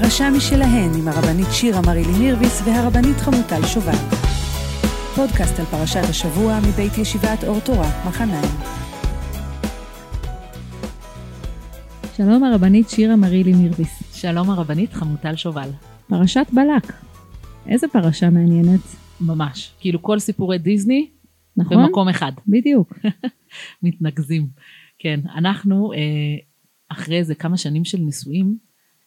פרשה משלהן עם הרבנית שירה מרילי מירביס והרבנית חמוטל שובל. פודקאסט על פרשת השבוע מבית ישיבת אור תורה, מחניים. שלום הרבנית שירה מרילי מירביס. שלום הרבנית חמוטל שובל. פרשת בלק. איזה פרשה מעניינת. ממש. כאילו כל סיפורי דיסני נכון? במקום אחד. בדיוק. מתנקזים. כן, אנחנו אה, אחרי איזה כמה שנים של נישואים,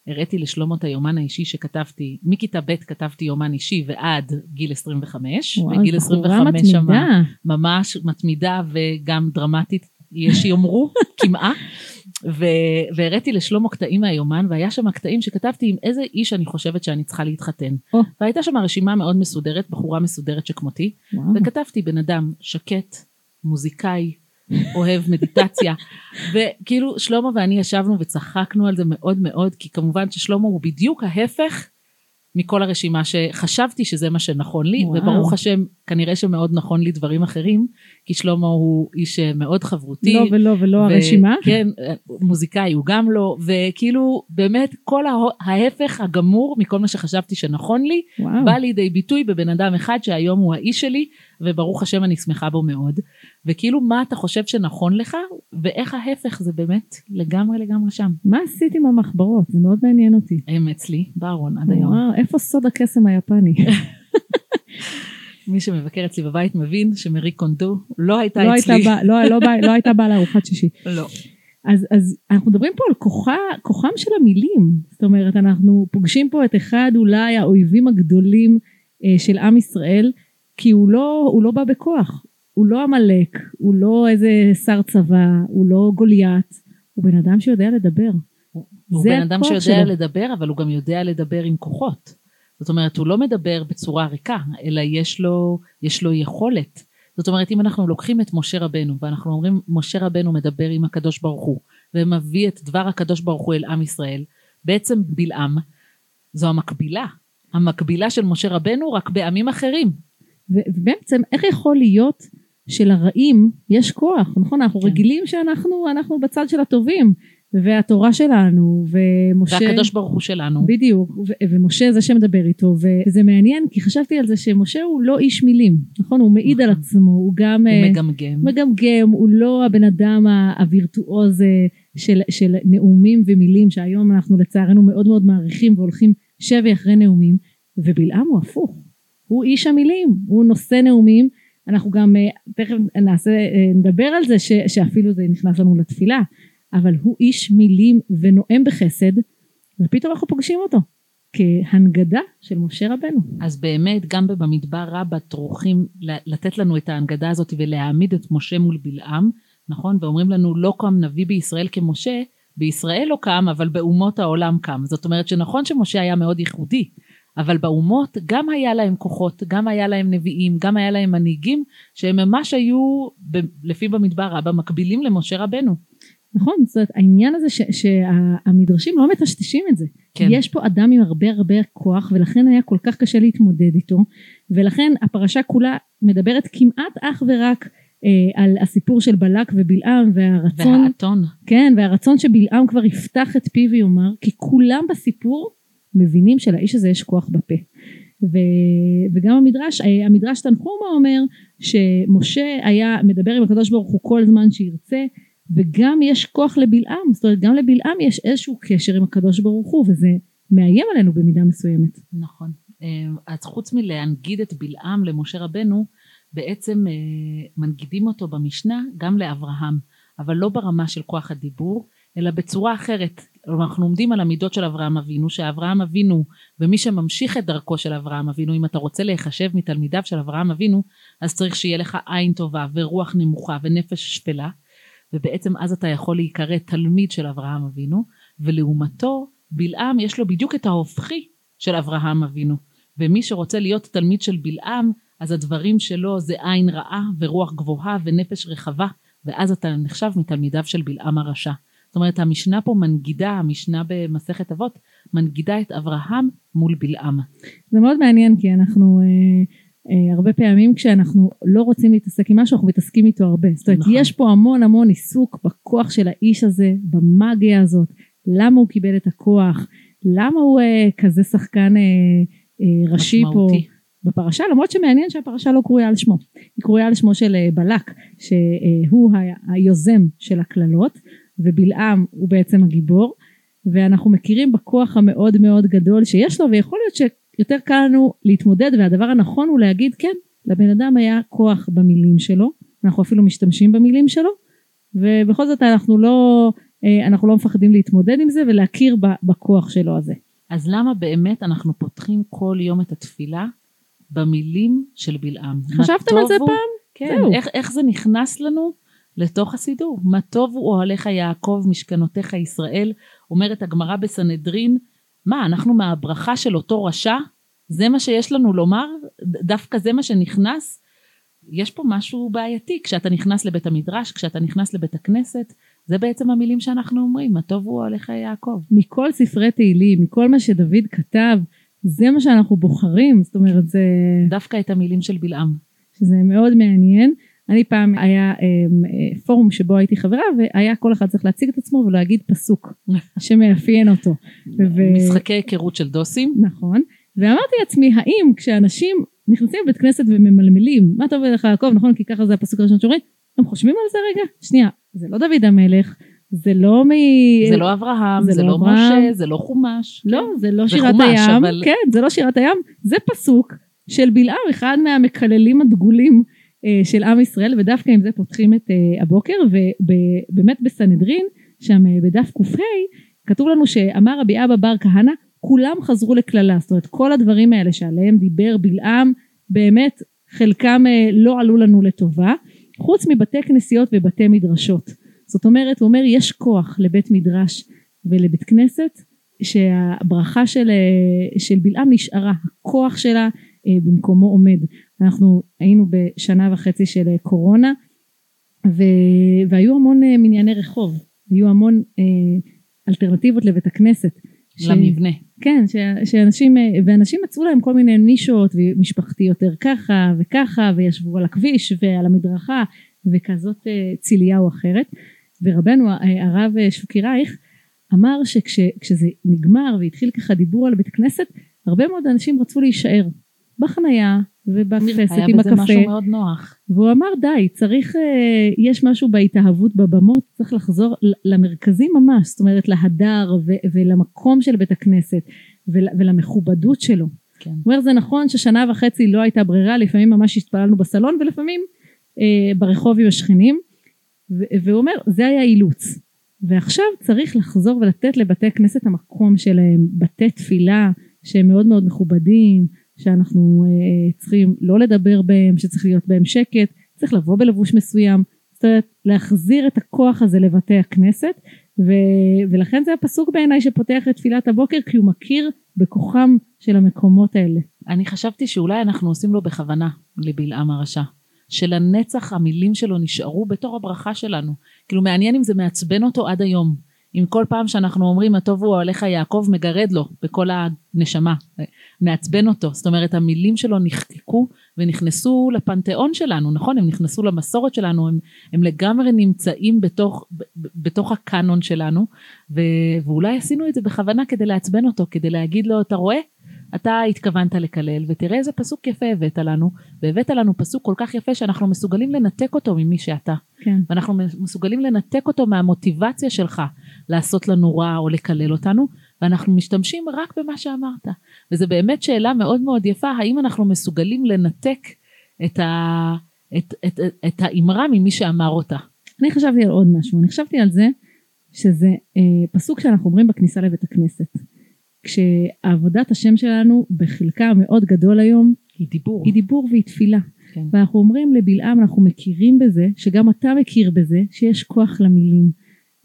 הראיתי לשלמה את היומן האישי שכתבתי, מכיתה ב' כתבתי יומן אישי ועד גיל 25. וואו, בגיל בחורה 25 מתמידה. שמה, ממש מתמידה וגם דרמטית, יש שיאמרו, כמעה. ו- והראיתי לשלמה קטעים מהיומן, והיה שם קטעים שכתבתי עם איזה איש אני חושבת שאני צריכה להתחתן. או. והייתה שם רשימה מאוד מסודרת, בחורה מסודרת שכמותי, וואו. וכתבתי בן אדם שקט, מוזיקאי, אוהב מדיטציה, וכאילו שלמה ואני ישבנו וצחקנו על זה מאוד מאוד, כי כמובן ששלמה הוא בדיוק ההפך מכל הרשימה שחשבתי שזה מה שנכון לי, וואו. וברוך השם כנראה שמאוד נכון לי דברים אחרים, כי שלמה הוא איש אה, מאוד חברותי. לא ולא ולא ו- הרשימה. כן, מוזיקאי הוא גם לא, וכאילו באמת כל הה- ההפך הגמור מכל מה שחשבתי שנכון לי, וואו. בא לידי ביטוי בבן אדם אחד שהיום הוא האיש שלי, וברוך השם אני שמחה בו מאוד. וכאילו מה אתה חושב שנכון לך, ואיך ההפך זה באמת לגמרי לגמרי שם. מה עשית עם המחברות? זה מאוד מעניין אותי. הם אצלי בארון עד היום. איפה סוד הקסם היפני? מי שמבקר אצלי בבית מבין שמרי קונדו לא הייתה לא אצלי. הייתה באה- לא- לא באה- לא הייתה באה לארוחת שישי. לא. אז, אז אנחנו מדברים פה על כוחה, כוחם של המילים. זאת אומרת, אנחנו פוגשים פה את אחד אולי האויבים הגדולים אה, של עם ישראל, כי הוא לא, הוא לא בא בכוח. הוא לא עמלק, הוא לא איזה שר צבא, הוא לא גוליית, הוא בן אדם שיודע לדבר. הוא בן אדם שיודע שלו. לדבר, אבל הוא גם יודע לדבר עם כוחות. זאת אומרת, הוא לא מדבר בצורה ריקה, אלא יש לו, יש לו יכולת. זאת אומרת, אם אנחנו לוקחים את משה רבנו, ואנחנו אומרים, משה רבנו מדבר עם הקדוש ברוך הוא, ומביא את דבר הקדוש ברוך הוא אל עם ישראל, בעצם בלעם זו המקבילה. המקבילה של משה רבנו, רק בעמים אחרים. ובעצם איך יכול להיות שלרעים יש כוח, נכון? אנחנו כן. רגילים שאנחנו אנחנו בצד של הטובים, והתורה שלנו, ומשה... והקדוש ברוך הוא שלנו. בדיוק, ו- ומשה זה שמדבר איתו, וזה מעניין כי חשבתי על זה שמשה הוא לא איש מילים, נכון? הוא מעיד על נכון. עצמו, הוא גם הוא אה, מגמגם. מגמגם, הוא לא הבן אדם הווירטואוז של, של נאומים ומילים שהיום אנחנו לצערנו מאוד מאוד מעריכים והולכים שבי אחרי נאומים, ובלעם הוא הפוך, הוא איש המילים, הוא נושא נאומים, אנחנו גם אה, תכף נעשה, אה, נדבר על זה ש, שאפילו זה נכנס לנו לתפילה, אבל הוא איש מילים ונואם בחסד, ופתאום אנחנו פוגשים אותו כהנגדה של משה רבנו. אז באמת גם במדבר רבה טורחים ל- לתת לנו את ההנגדה הזאת ולהעמיד את משה מול בלעם, נכון? ואומרים לנו לא קם נביא בישראל כמשה, בישראל לא קם אבל באומות העולם קם. זאת אומרת שנכון שמשה היה מאוד ייחודי, אבל באומות גם היה להם כוחות, גם היה להם נביאים, גם היה להם מנהיגים שהם ממש היו ב- לפי במדבר רבה מקבילים למשה רבנו. נכון, זאת אומרת העניין הזה ש- שהמדרשים לא מטשטשים את זה. כן. יש פה אדם עם הרבה הרבה כוח ולכן היה כל כך קשה להתמודד איתו ולכן הפרשה כולה מדברת כמעט אך ורק אה, על הסיפור של בלק ובלעם והרצון, והאתון. כן, והרצון שבלעם כבר יפתח את פיו ויאמר כי כולם בסיפור מבינים שלאיש הזה יש כוח בפה. ו, וגם המדרש, אה, המדרש תנחומה אומר שמשה היה מדבר עם הקדוש ברוך הוא כל זמן שירצה וגם יש כוח לבלעם, זאת אומרת גם לבלעם יש איזשהו קשר עם הקדוש ברוך הוא וזה מאיים עלינו במידה מסוימת. נכון. אה, אז חוץ מלהנגיד את בלעם למשה רבנו, בעצם אה, מנגידים אותו במשנה גם לאברהם, אבל לא ברמה של כוח הדיבור, אלא בצורה אחרת. אנחנו עומדים על המידות של אברהם אבינו, שאברהם אבינו, ומי שממשיך את דרכו של אברהם אבינו, אם אתה רוצה להיחשב מתלמידיו של אברהם אבינו, אז צריך שיהיה לך עין טובה ורוח נמוכה ונפש שפלה, ובעצם אז אתה יכול להיקרא תלמיד של אברהם אבינו, ולעומתו בלעם יש לו בדיוק את ההופכי של אברהם אבינו. ומי שרוצה להיות תלמיד של בלעם, אז הדברים שלו זה עין רעה ורוח גבוהה ונפש רחבה, ואז אתה נחשב מתלמידיו של בלעם הרשע. זאת אומרת, המשנה פה מנגידה, המשנה במסכת אבות, מנגידה את אברהם מול בלעם. זה מאוד מעניין כי אנחנו אה, אה, הרבה פעמים כשאנחנו לא רוצים להתעסק עם משהו אנחנו מתעסקים איתו הרבה. זאת אומרת נכון. יש פה המון המון עיסוק בכוח של האיש הזה, במאגיה הזאת, למה הוא קיבל את הכוח, למה הוא אה, כזה שחקן אה, אה, ראשי פה משמעותי. בפרשה, למרות שמעניין שהפרשה לא קרויה על שמו, היא קרויה על שמו של אה, בלק, שהוא היוזם של הקללות, ובלעם הוא בעצם הגיבור, ואנחנו מכירים בכוח המאוד מאוד גדול שיש לו, ויכול להיות שיותר קל לנו להתמודד, והדבר הנכון הוא להגיד, כן, לבן אדם היה כוח במילים שלו, אנחנו אפילו משתמשים במילים שלו, ובכל זאת אנחנו לא, אה, אנחנו לא מפחדים להתמודד עם זה ולהכיר בכוח שלו הזה. אז למה באמת אנחנו פותחים כל יום את התפילה במילים של בלעם? חשבתם על זה הוא- פעם? כן, זהו. איך, איך זה נכנס לנו לתוך הסידור? מה טוב הוא אוהליך יעקב, משכנותיך ישראל, אומרת הגמרא בסנהדרין, מה, אנחנו מהברכה של אותו רשע? זה מה שיש לנו לומר? דווקא זה מה שנכנס? יש פה משהו בעייתי, כשאתה נכנס לבית המדרש, כשאתה נכנס לבית הכנסת, זה בעצם המילים שאנחנו אומרים, מה טוב הוא אוהליך יעקב. מכל ספרי תהילים, מכל מה שדוד כתב, זה מה שאנחנו בוחרים, זאת אומרת זה, דווקא את המילים של בלעם. שזה מאוד מעניין. אני פעם היה אמ, אה, פורום שבו הייתי חברה והיה כל אחד צריך להציג את עצמו ולהגיד פסוק שמאפיין אותו. ו- משחקי היכרות של דוסים. נכון, ואמרתי לעצמי האם כשאנשים נכנסים לבית כנסת וממלמלים מה טוב לך יעקב נכון כי ככה זה הפסוק הראשון שאומרים הם חושבים על זה רגע שנייה זה לא דוד המלך זה לא מ... זה לא אברהם, זה זה לא לא אברהם. משה, זה לא חומש. לא, זה לא שירת חומש, הים, אבל- כן, זה לא שירת הים, זה פסוק של בלעם, אחד מהמקללים הדגולים של עם ישראל, ודווקא עם זה פותחים את אה, הבוקר, ובאמת בסנהדרין, שם אה, בדף קה, כתוב לנו שאמר רבי אבא בר כהנא, כולם חזרו לקללה, זאת אומרת כל הדברים האלה שעליהם דיבר בלעם, באמת חלקם אה, לא עלו לנו לטובה, חוץ מבתי כנסיות ובתי מדרשות. זאת אומרת, הוא אומר, יש כוח לבית מדרש ולבית כנסת, שהברכה של, אה, של בלעם נשארה, הכוח שלה אה, במקומו עומד. אנחנו היינו בשנה וחצי של אה, קורונה, ו, והיו המון אה, מנייני רחוב, היו המון אה, אלטרנטיבות לבית הכנסת. ש- למבנה. כן, ש- שאנשים, ואנשים מצאו להם כל מיני נישות, ומשפחתי יותר ככה וככה, וישבו על הכביש ועל המדרכה, וכזאת צילייה או אחרת. ורבנו הרב שוקי רייך אמר שכשזה נגמר והתחיל ככה דיבור על בית הכנסת, הרבה מאוד אנשים רצו להישאר בחנייה ובכנסת היה עם בזה הקפה. משהו מאוד נוח. והוא אמר די צריך אה, יש משהו בהתאהבות בבמות צריך לחזור למרכזים ממש זאת אומרת להדר ו- ולמקום של בית הכנסת ול- ולמכובדות שלו. כן. הוא אומר זה נכון ששנה וחצי לא הייתה ברירה לפעמים ממש התפללנו בסלון ולפעמים אה, ברחוב עם השכנים ו- והוא אומר זה היה אילוץ ועכשיו צריך לחזור ולתת לבתי הכנסת המקום שלהם בתי תפילה שהם מאוד מאוד מכובדים שאנחנו אה, צריכים לא לדבר בהם שצריך להיות בהם שקט צריך לבוא בלבוש מסוים זאת אומרת להחזיר את הכוח הזה לבתי הכנסת ו- ולכן זה הפסוק בעיניי שפותח את תפילת הבוקר כי הוא מכיר בכוחם של המקומות האלה. אני חשבתי שאולי אנחנו עושים לו בכוונה לבלעם הרשע. שלנצח המילים שלו נשארו בתור הברכה שלנו. כאילו מעניין אם זה מעצבן אותו עד היום. אם כל פעם שאנחנו אומרים הטוב הוא עליך יעקב מגרד לו בכל הנשמה. מעצבן אותו. זאת אומרת המילים שלו נחקקו ונכנסו לפנתיאון שלנו, נכון? הם נכנסו למסורת שלנו, הם, הם לגמרי נמצאים בתוך, בתוך הקאנון שלנו. ו, ואולי עשינו את זה בכוונה כדי לעצבן אותו, כדי להגיד לו, אתה רואה? אתה התכוונת לקלל, ותראה איזה פסוק יפה הבאת לנו, והבאת לנו פסוק כל כך יפה שאנחנו מסוגלים לנתק אותו ממי שאתה. כן. ואנחנו מסוגלים לנתק אותו מהמוטיבציה שלך לעשות לנו רע או לקלל אותנו, ואנחנו משתמשים רק במה שאמרת. וזו באמת שאלה מאוד מאוד יפה, האם אנחנו מסוגלים לנתק את, ה, את, את, את, את האמרה ממי שאמר אותה. אני חשבתי על עוד משהו, אני חשבתי על זה שזה אה, פסוק שאנחנו אומרים בכניסה לבית הכנסת. כשעבודת השם שלנו בחלקה המאוד גדול היום היא דיבור. היא דיבור והיא תפילה. כן. ואנחנו אומרים לבלעם אנחנו מכירים בזה שגם אתה מכיר בזה שיש כוח למילים.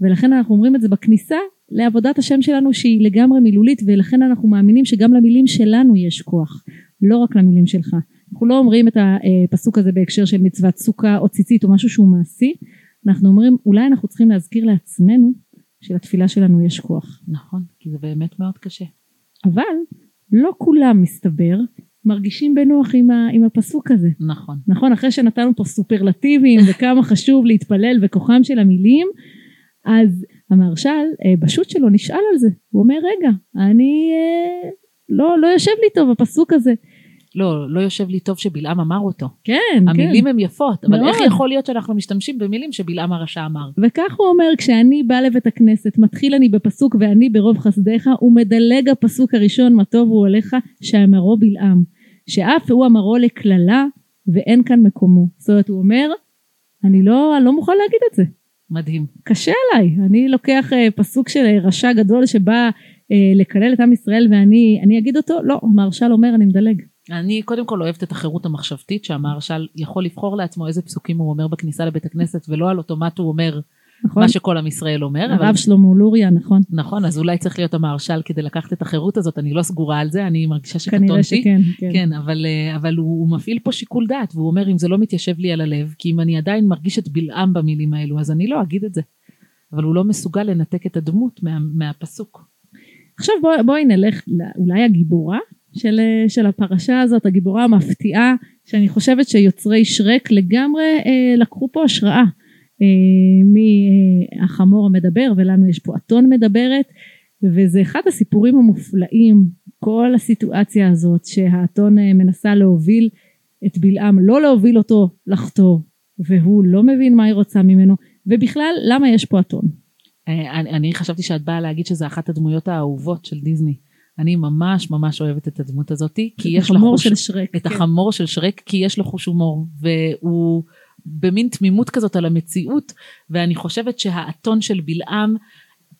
ולכן אנחנו אומרים את זה בכניסה לעבודת השם שלנו שהיא לגמרי מילולית ולכן אנחנו מאמינים שגם למילים שלנו יש כוח לא רק למילים שלך. אנחנו לא אומרים את הפסוק הזה בהקשר של מצוות סוכה או ציצית או משהו שהוא מעשי אנחנו אומרים אולי אנחנו צריכים להזכיר לעצמנו שלתפילה שלנו יש כוח. נכון, כי זה באמת מאוד קשה. אבל לא כולם מסתבר מרגישים בנוח עם, ה, עם הפסוק הזה. נכון. נכון אחרי שנתנו פה סופרלטיבים וכמה חשוב להתפלל וכוחם של המילים אז המהרש"ל אה, בשו"ת שלו נשאל על זה, הוא אומר רגע, אני אה, לא, לא יושב לי טוב הפסוק הזה. לא, לא יושב לי טוב שבלעם אמר אותו. כן, כן. המילים הן יפות, אבל מאוד. איך יכול להיות שאנחנו משתמשים במילים שבלעם הרשע אמר? וכך הוא אומר, כשאני בא לבית הכנסת, מתחיל אני בפסוק ואני ברוב חסדיך, ומדלג הפסוק הראשון, מה טוב הוא עליך, שאמרו בלעם. שאף הוא אמרו לקללה, ואין כאן מקומו. זאת אומרת, הוא אומר, אני לא, אני לא מוכן להגיד את זה. מדהים. קשה עליי. אני לוקח אה, פסוק של אה, רשע גדול שבא אה, לקלל את עם ישראל ואני אני אגיד אותו? לא, המהרש"ל אומר, אני מדלג. אני קודם כל אוהבת את החירות המחשבתית שהמהרש"ל יכול לבחור לעצמו איזה פסוקים הוא אומר בכניסה לבית הכנסת ולא על אוטומט הוא אומר נכון? מה שכל עם ישראל אומר. אבל- הרב שלמה לוריה, נכון. נכון, אז אולי צריך להיות המהרש"ל כדי לקחת את החירות הזאת, אני לא סגורה על זה, אני מרגישה כנראה שקטונתי. שכן. כן. כן, אבל, אה, אבל הוא, הוא מפעיל פה שיקול דעת, והוא אומר, אם זה לא מתיישב לי על הלב, כי אם אני עדיין מרגיש את בלעם במילים האלו, אז אני לא אגיד את זה. אבל הוא לא מסוגל לנתק את הדמות מה, מהפסוק. עכשיו בוא, בואי נלך אולי הגיבורה של, אה, של הפרשה הזאת, הגיבורה המפתיעה, שאני חושבת שיוצרי שרק לגמרי אה, לקחו פה השראה אה, מהחמור המדבר, ולנו יש פה אתון מדברת, וזה אחד הסיפורים המופלאים, כל הסיטואציה הזאת שהאתון אה, מנסה להוביל את בלעם, לא להוביל אותו לחטוא, והוא לא מבין מה היא רוצה ממנו, ובכלל למה יש פה אתון. אה, אני, אני חשבתי שאת באה להגיד שזה אחת הדמויות האהובות של דיסני. אני ממש ממש אוהבת את הדמות הזאתי, כי יש לה החמור חוש... של שרק. את כן. החמור של שרק, כי יש לו חוש הומור, והוא במין תמימות כזאת על המציאות, ואני חושבת שהאתון של בלעם,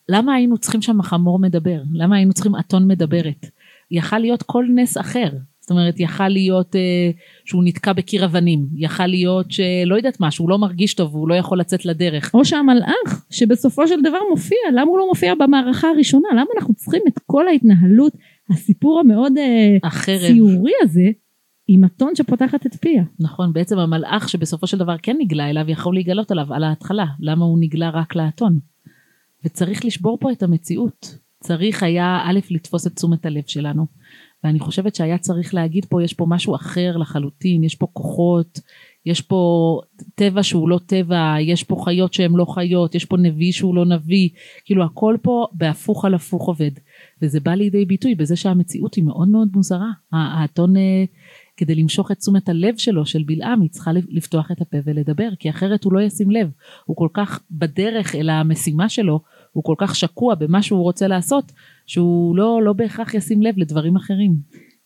למה היינו צריכים שם חמור מדבר? למה היינו צריכים אתון מדברת? יכל להיות כל נס אחר. זאת אומרת, יכל להיות אה, שהוא נתקע בקיר אבנים, יכל להיות שלא יודעת מה, שהוא לא מרגיש טוב והוא לא יכול לצאת לדרך. או שהמלאך שבסופו של דבר מופיע, למה הוא לא מופיע במערכה הראשונה? למה אנחנו צריכים את כל ההתנהלות, הסיפור המאוד אה, ציורי הזה, עם אתון שפותחת את פיה? נכון, בעצם המלאך שבסופו של דבר כן נגלה אליו, יכול להיגלות עליו על ההתחלה. למה הוא נגלה רק לאתון? וצריך לשבור פה את המציאות. צריך היה א', לתפוס את תשומת הלב שלנו. ואני חושבת שהיה צריך להגיד פה, יש פה משהו אחר לחלוטין, יש פה כוחות, יש פה טבע שהוא לא טבע, יש פה חיות שהן לא חיות, יש פה נביא שהוא לא נביא, כאילו הכל פה בהפוך על הפוך עובד. וזה בא לידי ביטוי בזה שהמציאות היא מאוד מאוד מוזרה. האתון, אה, כדי למשוך את תשומת הלב שלו, של בלעם, היא צריכה לפתוח את הפה ולדבר, כי אחרת הוא לא ישים לב. הוא כל כך בדרך אל המשימה שלו, הוא כל כך שקוע במה שהוא רוצה לעשות, שהוא לא, לא בהכרח ישים לב לדברים אחרים.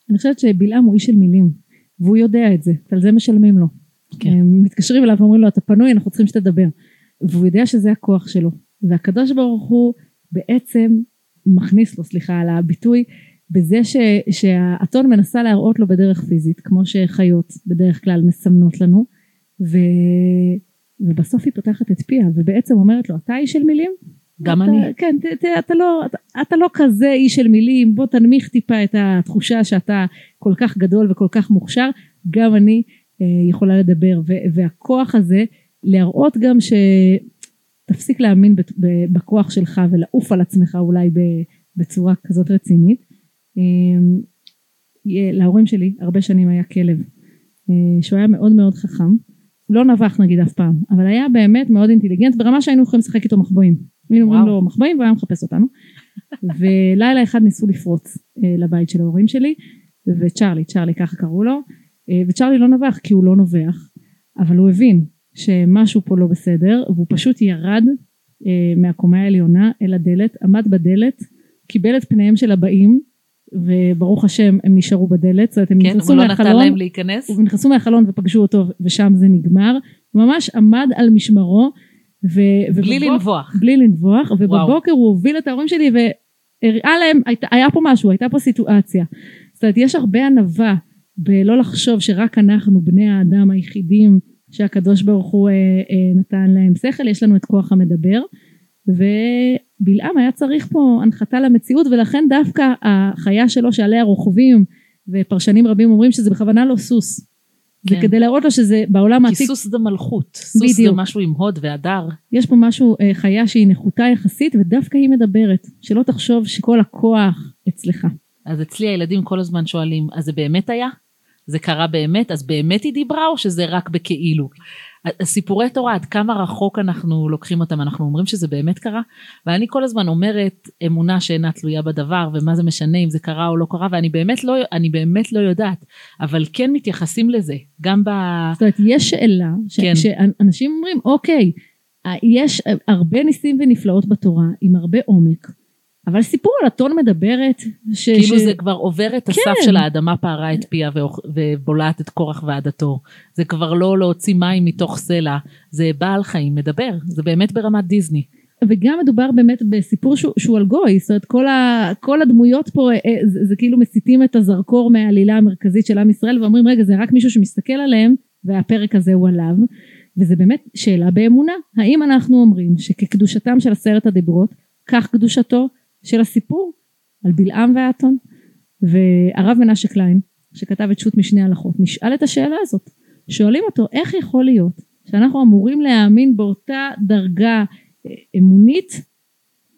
אני חושבת שבלעם הוא איש של מילים, והוא יודע את זה, ועל זה משלמים לו. כן. הם מתקשרים אליו ואומרים לו, אתה פנוי, אנחנו צריכים שתדבר. והוא יודע שזה הכוח שלו. והקדוש ברוך הוא בעצם מכניס לו, סליחה על הביטוי, בזה ש, שהאתון מנסה להראות לו בדרך פיזית, כמו שחיות בדרך כלל מסמנות לנו, ו, ובסוף היא פותחת את פיה, ובעצם אומרת לו, אתה איש של מילים? גם אתה, אני. כן, ת, ת, אתה, לא, אתה, אתה לא כזה איש של מילים, בוא תנמיך טיפה את התחושה שאתה כל כך גדול וכל כך מוכשר, גם אני אה, יכולה לדבר, ו, והכוח הזה להראות גם שתפסיק להאמין ב, ב, בכוח שלך ולעוף על עצמך אולי ב, בצורה כזאת רצינית. אה, להורים שלי הרבה שנים היה כלב, אה, שהוא היה מאוד מאוד חכם, לא נבח נגיד אף פעם, אבל היה באמת מאוד אינטליגנט ברמה שהיינו יכולים לשחק איתו מחבואים. היינו אומרים. לו מחבאים והוא היה מחפש אותנו. ולילה אחד ניסו לפרוץ אה, לבית של ההורים שלי, וצ'רלי, צ'רלי ככה קראו לו, אה, וצ'רלי לא נבח כי הוא לא נובח, אבל הוא הבין שמשהו פה לא בסדר, והוא פשוט ירד מהקומה העליונה אל הדלת, עמד בדלת, קיבל את פניהם של הבאים, וברוך השם הם נשארו בדלת, זאת אומרת הם כן, נכנסו הוא לא נתן מהחלון, להם להיכנס. הם נכנסו מהחלון ופגשו אותו ושם זה נגמר, הוא ממש עמד על משמרו, ו, בלי ובבוק- לנבוח. בלי לנבוח, ובבוקר הוא הוביל את ההורים שלי והראה להם, הייתה, היה פה משהו, הייתה פה סיטואציה. זאת אומרת, יש הרבה ענווה בלא לחשוב שרק אנחנו בני האדם היחידים שהקדוש ברוך הוא אה, אה, נתן להם שכל, יש לנו את כוח המדבר, ובלעם היה צריך פה הנחתה למציאות, ולכן דווקא החיה שלו שעליה רוכבים, ופרשנים רבים אומרים שזה בכוונה לא סוס. זה כן. כדי להראות לו שזה בעולם כי העתיק סוס זה מלכות. סוס זה בדיוק. משהו עם הוד והדר. יש פה משהו, אה, חיה שהיא נחותה יחסית ודווקא היא מדברת, שלא תחשוב שכל הכוח אצלך. אז אצלי הילדים כל הזמן שואלים, אז זה באמת היה? זה קרה באמת? אז באמת היא דיברה או שזה רק בכאילו? סיפורי תורה, עד כמה רחוק אנחנו לוקחים אותם, אנחנו אומרים שזה באמת קרה, ואני כל הזמן אומרת אמונה שאינה תלויה בדבר, ומה זה משנה אם זה קרה או לא קרה, ואני באמת לא, אני באמת לא יודעת, אבל כן מתייחסים לזה, גם ב... זאת אומרת, יש שאלה, ש... כן. שאנשים אומרים, אוקיי, יש הרבה ניסים ונפלאות בתורה, עם הרבה עומק. אבל סיפור על אתון מדברת ש... כאילו ש... זה כבר עובר את הסף כן. של האדמה פערה את פיה ובולעת את קורח ועדתו. זה כבר לא להוציא מים מתוך סלע, זה בעל חיים מדבר, זה באמת ברמת דיסני. וגם מדובר באמת בסיפור שהוא, שהוא על גוי, זאת אומרת כל, ה, כל הדמויות פה אה, זה, זה כאילו מסיטים את הזרקור מהעלילה המרכזית של עם ישראל ואומרים רגע זה רק מישהו שמסתכל עליהם והפרק הזה הוא עליו וזה באמת שאלה באמונה האם אנחנו אומרים שכקדושתם של עשרת הדיברות כך קדושתו של הסיפור על בלעם והאתון. והרב מנשה קליין, שכתב את שו"ת משני הלכות, נשאל את השאלה הזאת. שואלים אותו, איך יכול להיות שאנחנו אמורים להאמין באותה דרגה אה, אמונית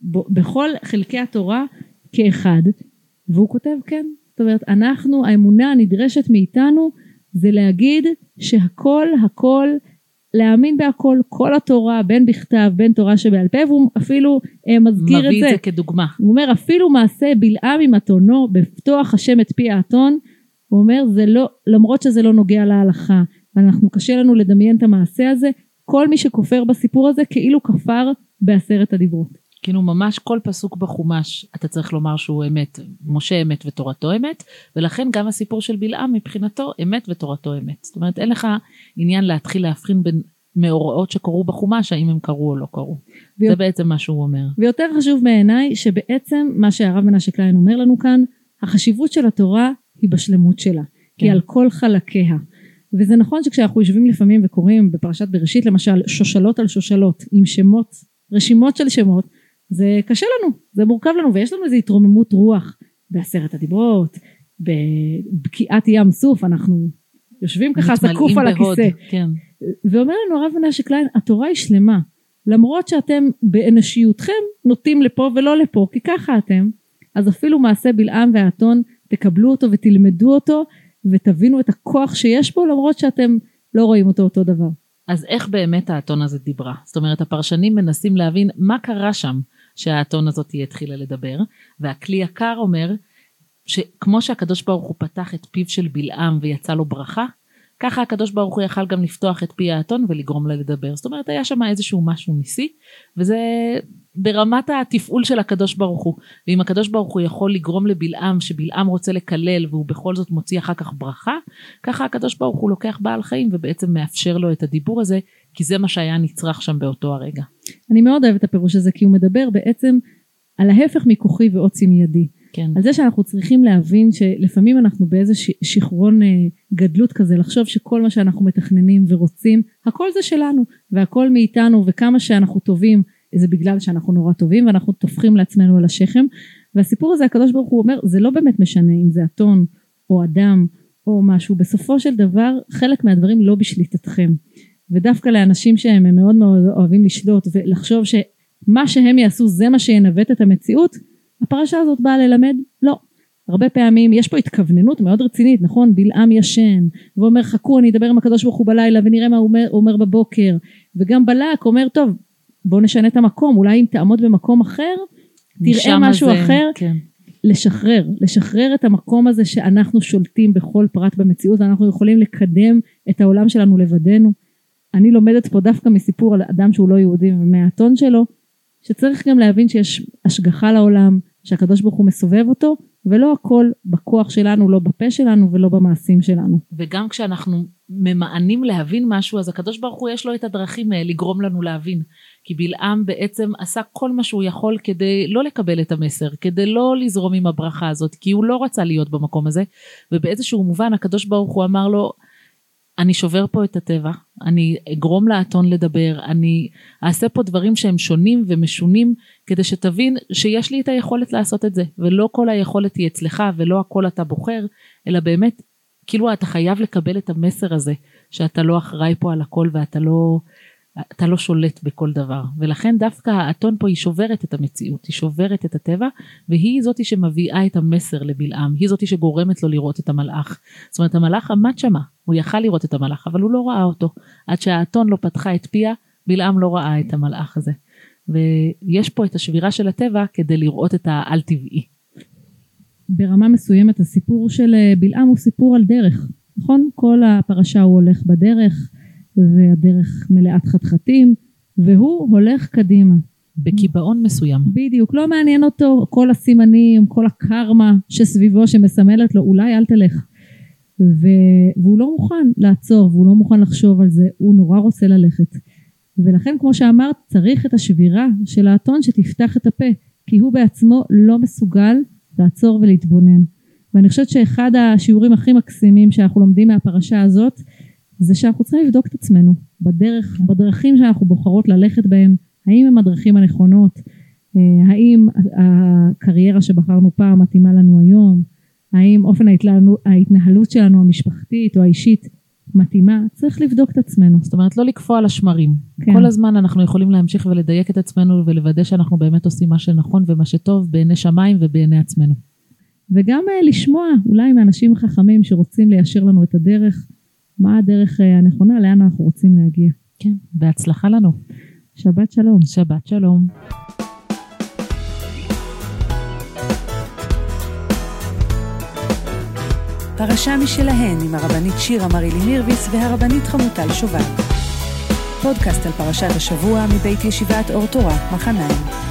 בכל חלקי התורה כאחד? והוא כותב, כן. זאת אומרת, אנחנו, האמונה הנדרשת מאיתנו זה להגיד שהכל הכל להאמין בהכל, כל התורה, בין בכתב, בין תורה שבעל פה, והוא אפילו אה, מזכיר את זה. מביא את זה כדוגמה. הוא אומר, אפילו מעשה בלעם עם אתונו, בפתוח השם את פי האתון, הוא אומר, זה לא, למרות שזה לא נוגע להלכה, ואנחנו, קשה לנו לדמיין את המעשה הזה, כל מי שכופר בסיפור הזה, כאילו כפר בעשרת הדיברות. כאילו ממש כל פסוק בחומש אתה צריך לומר שהוא אמת, משה אמת ותורתו אמת, ולכן גם הסיפור של בלעם מבחינתו אמת ותורתו אמת. זאת אומרת אין לך עניין להתחיל להבחין בין מאורעות שקרו בחומש, האם הם קרו או לא קרו. ויות... זה בעצם מה שהוא אומר. ויותר חשוב בעיניי שבעצם מה שהרב מנשה קליין אומר לנו כאן, החשיבות של התורה היא בשלמות שלה, כן. היא על כל חלקיה. וזה נכון שכשאנחנו יושבים לפעמים וקוראים בפרשת בראשית למשל שושלות על שושלות עם שמות, רשימות של שמות, זה קשה לנו, זה מורכב לנו ויש לנו איזו התרוממות רוח בעשרת הדיברות, בבקיעת ים סוף, אנחנו יושבים ככה זקוף על הכיסא. כן. ואומר לנו הרב מנשה קליין, התורה היא שלמה, למרות שאתם באנושיותכם נוטים לפה ולא לפה, כי ככה אתם, אז אפילו מעשה בלעם והאתון, תקבלו אותו ותלמדו אותו, ותבינו את הכוח שיש בו, למרות שאתם לא רואים אותו אותו דבר. אז איך באמת האתון הזה דיברה? זאת אומרת, הפרשנים מנסים להבין מה קרה שם. שהאתון הזאת התחילה לדבר, והכלי יקר אומר שכמו שהקדוש ברוך הוא פתח את פיו של בלעם ויצא לו ברכה, ככה הקדוש ברוך הוא יכל גם לפתוח את פי האתון ולגרום לה לדבר. זאת אומרת היה שם איזשהו משהו ניסי, וזה ברמת התפעול של הקדוש ברוך הוא. ואם הקדוש ברוך הוא יכול לגרום לבלעם, שבלעם רוצה לקלל והוא בכל זאת מוציא אחר כך ברכה, ככה הקדוש ברוך הוא לוקח בעל חיים ובעצם מאפשר לו את הדיבור הזה, כי זה מה שהיה נצרך שם באותו הרגע. אני מאוד אוהבת את הפירוש הזה, כי הוא מדבר בעצם על ההפך מכוחי ועוצי מידי. כן. על זה שאנחנו צריכים להבין שלפעמים אנחנו באיזה שכרון אה, גדלות כזה, לחשוב שכל מה שאנחנו מתכננים ורוצים, הכל זה שלנו, והכל מאיתנו, וכמה שאנחנו טובים, זה בגלל שאנחנו נורא טובים, ואנחנו טופחים לעצמנו על השכם. והסיפור הזה, הקדוש ברוך הוא אומר, זה לא באמת משנה אם זה אתון, או אדם, או משהו, בסופו של דבר, חלק מהדברים לא בשליטתכם. ודווקא לאנשים שהם מאוד מאוד אוהבים לשלוט ולחשוב שמה שהם יעשו זה מה שינווט את המציאות, הפרשה הזאת באה ללמד לא. הרבה פעמים יש פה התכווננות מאוד רצינית נכון? בלעם ישן ואומר חכו אני אדבר עם הקדוש ברוך הוא בלילה ונראה מה הוא אומר, אומר בבוקר. וגם בלק אומר טוב בוא נשנה את המקום אולי אם תעמוד במקום אחר תראה משהו זה, אחר. כן. לשחרר לשחרר את המקום הזה שאנחנו שולטים בכל פרט במציאות ואנחנו יכולים לקדם את העולם שלנו לבדנו אני לומדת פה דווקא מסיפור על אדם שהוא לא יהודי ומהאתון שלו, שצריך גם להבין שיש השגחה לעולם, שהקדוש ברוך הוא מסובב אותו, ולא הכל בכוח שלנו, לא בפה שלנו ולא במעשים שלנו. וגם כשאנחנו ממאנים להבין משהו, אז הקדוש ברוך הוא יש לו את הדרכים אה, לגרום לנו להבין. כי בלעם בעצם עשה כל מה שהוא יכול כדי לא לקבל את המסר, כדי לא לזרום עם הברכה הזאת, כי הוא לא רצה להיות במקום הזה, ובאיזשהו מובן הקדוש ברוך הוא אמר לו, אני שובר פה את הטבע, אני אגרום לאתון לדבר, אני אעשה פה דברים שהם שונים ומשונים כדי שתבין שיש לי את היכולת לעשות את זה, ולא כל היכולת היא אצלך ולא הכל אתה בוחר, אלא באמת, כאילו אתה חייב לקבל את המסר הזה, שאתה לא אחראי פה על הכל ואתה לא, אתה לא שולט בכל דבר. ולכן דווקא האתון פה היא שוברת את המציאות היא שוברת את הטבע והיא זאתי שמביאה את המסר לבלעם. היא זאתי שגורמת לו לראות את המלאך. זאת אומרת המלאך עמד שמה. הוא יכל לראות את המלאך אבל הוא לא ראה אותו. עד שהאתון לא פתחה את פיה בלעם לא ראה את המלאך הזה. ויש פה את השבירה של הטבע כדי לראות את העל טבעי. ברמה מסוימת הסיפור של אה, בלעם הוא סיפור על דרך נכון? כל הפרשה הוא הולך בדרך והדרך מלאת חתחתים והוא הולך קדימה. בקיבעון מסוים. בדיוק, לא מעניין אותו כל הסימנים, כל הקרמה שסביבו שמסמלת לו, אולי אל תלך. ו... והוא לא מוכן לעצור והוא לא מוכן לחשוב על זה, הוא נורא רוצה ללכת. ולכן כמו שאמרת צריך את השבירה של האתון שתפתח את הפה, כי הוא בעצמו לא מסוגל לעצור ולהתבונן. ואני חושבת שאחד השיעורים הכי מקסימים שאנחנו לומדים מהפרשה הזאת זה שאנחנו צריכים לבדוק את עצמנו בדרך, כן. בדרכים שאנחנו בוחרות ללכת בהם, האם הם הדרכים הנכונות, אה, האם הקריירה שבחרנו פעם מתאימה לנו היום, האם אופן ההתנהלות שלנו המשפחתית או האישית מתאימה, צריך לבדוק את עצמנו. זאת אומרת לא לקפוא על השמרים. כן. כל הזמן אנחנו יכולים להמשיך ולדייק את עצמנו ולוודא שאנחנו באמת עושים מה שנכון ומה שטוב בעיני שמיים ובעיני עצמנו. וגם אה, לשמוע אולי מאנשים חכמים שרוצים ליישר לנו את הדרך, מה הדרך אה, הנכונה, לאן אנחנו רוצים להגיע. כן, בהצלחה לנו. שבת שלום. שבת שלום. פרשה משלהן עם הרבנית שירה מרילי מירביס והרבנית חמוטל שובל. פודקאסט על פרשת השבוע מבית ישיבת אור תורה, מחניים.